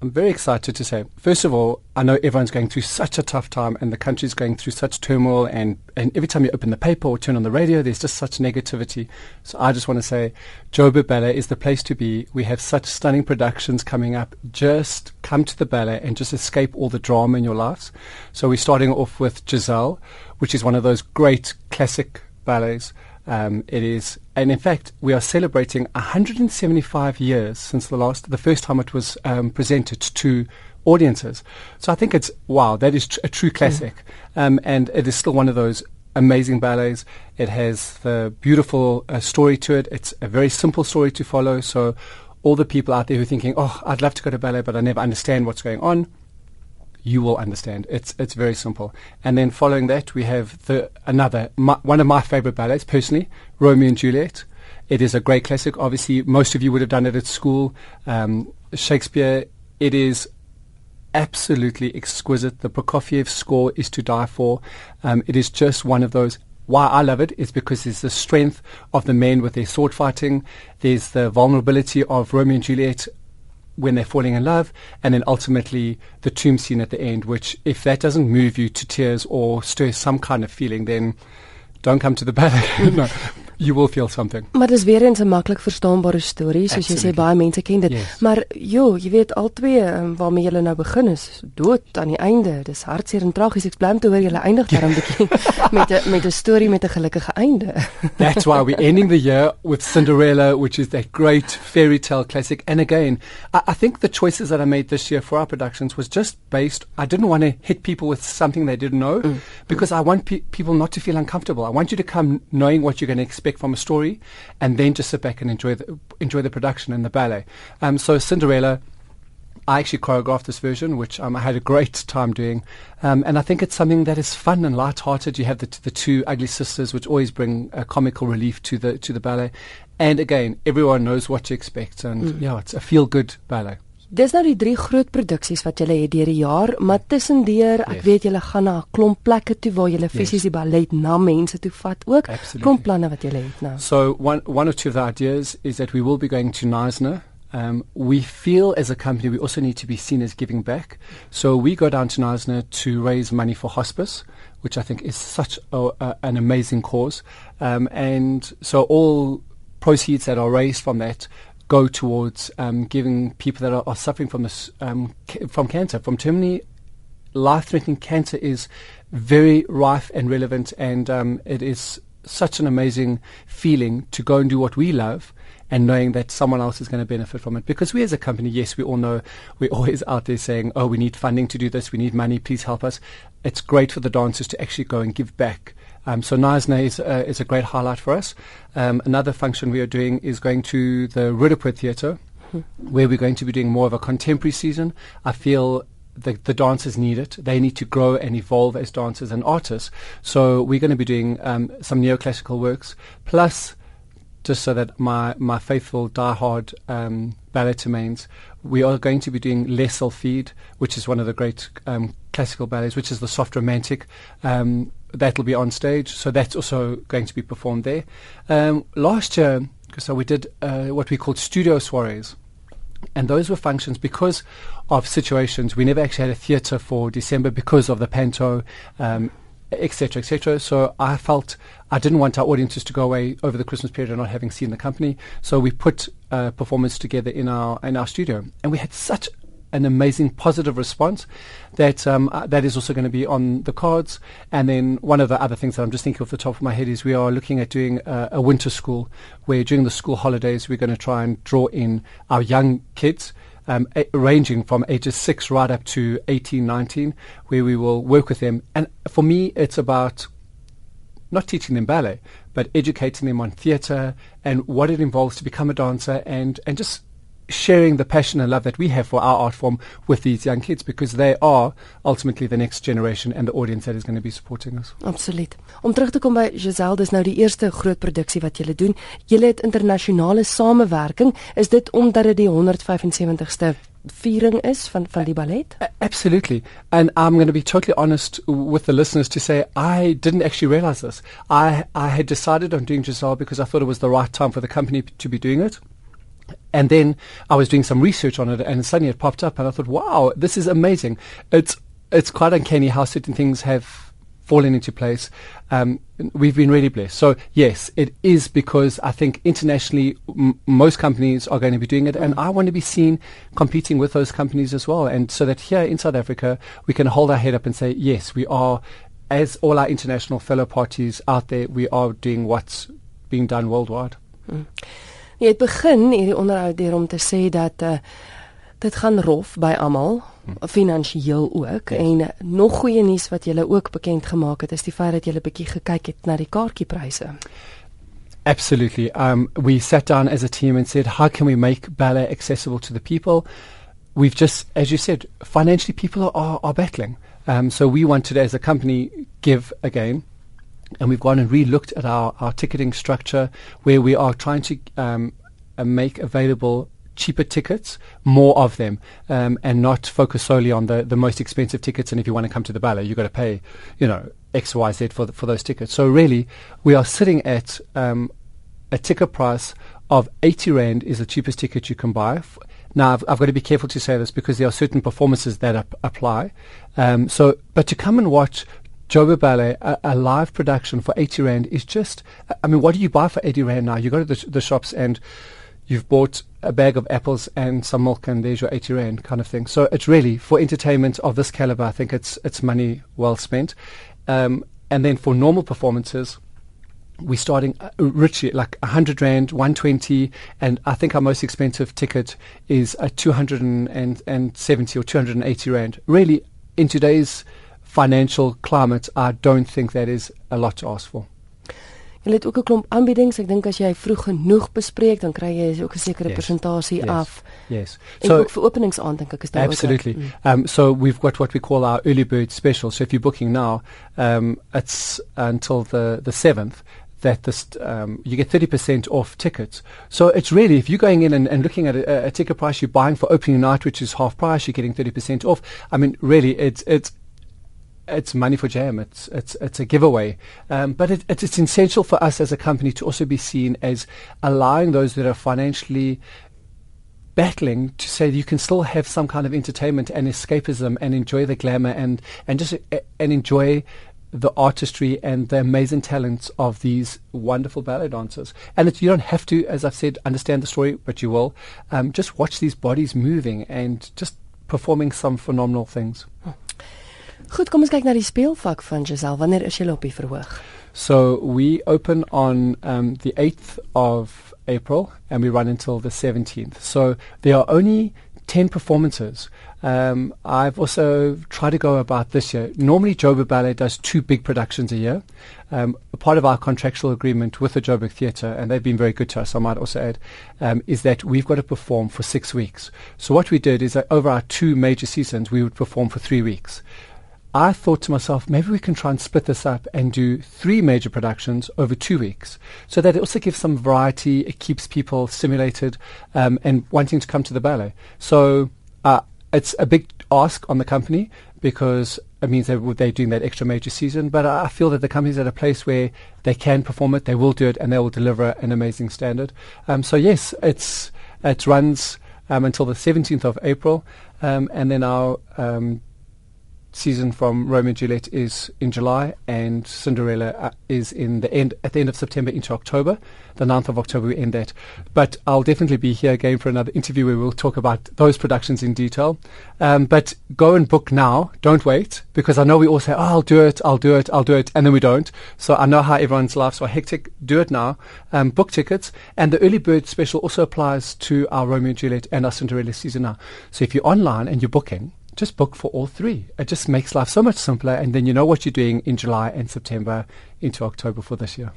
I'm very excited to say, first of all, I know everyone's going through such a tough time and the country's going through such turmoil and, and every time you open the paper or turn on the radio, there's just such negativity. So I just want to say, Joburg Ballet is the place to be. We have such stunning productions coming up. Just come to the ballet and just escape all the drama in your lives. So we're starting off with Giselle, which is one of those great classic ballets. Um, it is, and in fact, we are celebrating 175 years since the last, the first time it was um, presented to audiences. So I think it's wow, that is tr- a true classic, mm. um, and it is still one of those amazing ballets. It has the beautiful uh, story to it. It's a very simple story to follow. So all the people out there who are thinking, oh, I'd love to go to ballet, but I never understand what's going on you will understand. It's it's very simple. And then following that, we have the another my, one of my favorite ballets personally, Romeo and Juliet. It is a great classic. Obviously, most of you would have done it at school. Um, Shakespeare. It is absolutely exquisite. The Prokofiev score is to die for. Um, it is just one of those. Why I love it is because there's the strength of the men with their sword fighting. There's the vulnerability of Romeo and Juliet when they're falling in love, and then ultimately the tomb scene at the end, which, if that doesn't move you to tears or stir some kind of feeling, then don't come to the ballet. no, you will feel something. Maar dis weer eens 'n maklik verstaanbare storie, soos Absolutely. jy sê baie mense ken dit. Yes. Maar jo, jy weet al twee um, waarmee julle nou begin is dood aan die einde. Dis hartseer en tragies. Ek bly om te hoor julle eindig daarom bietjie met 'n met 'n storie met 'n gelukkige einde. That's why we're ending the year with Cinderella, which is that great fairy tale classic. And again, I, I think the choices that I made this year for our productions was just based I didn't want to hit people with something they didn't know mm. because mm. I want pe- people not to feel uncomfortable. I want you to come knowing what you're going to expect expect from a story, and then just sit back and enjoy the enjoy the production and the ballet. Um, so Cinderella. I actually choreographed this version, which um, I had a great time doing, um, and I think it's something that is fun and light-hearted. You have the, t- the two ugly sisters, which always bring a comical relief to the to the ballet, and again, everyone knows what to expect, and mm. yeah, it's a feel-good ballet. Dis nou die drie groot produksies wat julle het deur die jaar, maar tussendeur, ek yes. weet julle gaan na 'n klomp plekke toe waar julle fisies die ballet na mense toe vat ook. Absolutely. Klomp planne wat julle het nou. So one one or two of the ideas is that we will be going to Neisner. Um, we feel as a company we also need to be seen as giving back. So we go down to Neisner to raise money for hospice, which I think is such a, a, an amazing cause. Um, and so all proceeds that are raised from that go towards um, giving people that are, are suffering from this um, ca- from cancer, from terminally life-threatening cancer, is very rife and relevant, and um, it is such an amazing feeling to go and do what we love and knowing that someone else is going to benefit from it. Because we as a company, yes, we all know we're always out there saying, oh, we need funding to do this, we need money, please help us. It's great for the dancers to actually go and give back um, so Knysna is, uh, is a great highlight for us. Um, another function we are doing is going to the Roodepoort Theatre, mm-hmm. where we're going to be doing more of a contemporary season. I feel the, the dancers need it. They need to grow and evolve as dancers and artists. So we're going to be doing um, some neoclassical works, plus just so that my, my faithful diehard um, ballet mains, we are going to be doing Les Sylphides, which is one of the great um, classical ballets, which is the soft romantic. Um, that'll be on stage, so that's also going to be performed there. Um, last year, so we did uh, what we called studio soirees. And those were functions because of situations. We never actually had a theatre for December because of the panto, um, etc., etc. So I felt I didn't want our audiences to go away over the Christmas period and not having seen the company. So we put a performance together in our in our studio, and we had such an amazing positive response that um, uh, that is also going to be on the cards. And then one of the other things that I'm just thinking off the top of my head is we are looking at doing uh, a winter school where during the school holidays we're going to try and draw in our young kids. Um, a- ranging from ages 6 right up to 18, 19, where we will work with them. And for me, it's about not teaching them ballet, but educating them on theatre and what it involves to become a dancer and, and just sharing the passion and love that we have for our art form with these young kids because they are ultimately the next generation and the audience that is going to be supporting us. Absoluut. Om terug te kom by Giselle, dis nou die eerste groot produksie wat julle doen. Julle het internasionale samewerking. Is dit omdat dit die 175ste viering is van van die ballet? Absolutely. And I'm going to be totally honest with the listeners to say I didn't actually realize this. I I had decided on doing Giselle because I thought it was the right time for the company to be doing it. And then I was doing some research on it, and suddenly it popped up, and I thought, "Wow, this is amazing!" It's it's quite uncanny how certain things have fallen into place. Um, we've been really blessed. So yes, it is because I think internationally m- most companies are going to be doing it, and I want to be seen competing with those companies as well, and so that here in South Africa we can hold our head up and say, yes, we are, as all our international fellow parties out there, we are doing what's being done worldwide. Mm. Jy het begin hierdie onderhoud deur om te sê dat uh, dit gaan rof by almal finansiëel ook yes. en nog goeie nuus wat julle ook bekend gemaak het is die feit dat julle bietjie gekyk het na die kaartjiepryse. Absolutely. Um, we sat down as a team and said, how can we make ballet accessible to the people? We've just, as you said, financially people are, are battling. Um, so we wanted, as a company, give again. And we've gone and re-looked at our, our ticketing structure where we are trying to um, uh, make available cheaper tickets, more of them, um, and not focus solely on the, the most expensive tickets. And if you want to come to the ballet, you've got to pay, you know, X, Y, Z for, the, for those tickets. So really, we are sitting at um, a ticket price of 80 Rand is the cheapest ticket you can buy. Now, I've, I've, got to be careful to say this because there are certain performances that ap- apply. Um, so, but to come and watch Joburg Ballet, a, a, live production for 80 Rand is just, I mean, what do you buy for 80 Rand now? You go to the, the shops and you've bought a bag of apples and some milk and there's your 80 rand kind of thing. So it's really for entertainment of this caliber, I think it's it's money well spent. Um, and then for normal performances, we're starting uh, richly like 100 rand, 120, and I think our most expensive ticket is a 270 or 280 rand. Really, in today's financial climate, I don't think that is a lot to ask for. Hulle het ook 'n klomp aanbiedings. Ek dink as jy vroeg genoeg bespreek, dan kry jy ook 'n sekere yes. persentasie yes. af. Yes. So en ook vir openingsaand dink ek is daar Absolutely. ook. Mm. Um so we've got what we call our early bird special. So if you're booking now, um it's until the the 7th that this, um, you get 30% off tickets. So it's really, if you're going in and, and looking at a, a, ticket price, you're buying for opening night, which is half price, you're getting 30% off. I mean, really, it's, it's, it's money for jam. It's it's it's a giveaway, um, but it, it's, it's essential for us as a company to also be seen as allowing those that are financially battling to say you can still have some kind of entertainment and escapism and enjoy the glamour and and just uh, and enjoy the artistry and the amazing talents of these wonderful ballet dancers. And you don't have to, as I've said, understand the story, but you will. Um, just watch these bodies moving and just performing some phenomenal things. Goed, kom ons kyk na die speelvak van Giselle. Wanneer is julle op die verhoog? So we open on um, the 8th of April and we run until the 17th. So there are only 10 performances. Um, I've also tried to go about this year. Normally, Joburg Ballet does two big productions a year. Um, part of our contractual agreement with the Joburg Theatre, and they've been very good to us, I might also add, um, is that we've got to perform for six weeks. So what we did is that over our two major seasons, we would perform for three weeks. I thought to myself, maybe we can try and split this up and do three major productions over two weeks so that it also gives some variety. It keeps people stimulated um, and wanting to come to the ballet. So uh, it's a big ask on the company because it means that they're doing that extra major season. But I feel that the company's at a place where they can perform it, they will do it, and they will deliver an amazing standard. Um, so yes, it's it runs um, until the 17th of April, um, and then our um, season from Romeo and Juliet is in July, and Cinderella uh, is in the end at the end of September into October. The 9th of October we end that. But I'll definitely be here again for another interview where we'll talk about those productions in detail. Um, but go and book now. Don't wait because I know we all say, "Oh, I'll do it, I'll do it, I'll do it," and then we don't. So I know how everyone's lives are hectic. Do it now. Um, book tickets, and the early bird special also applies to our Romeo and Juliet and our Cinderella season now. So if you're online and you're booking just book for all three. It just makes life so much simpler, and then you know what you're doing in July and September into October for this year.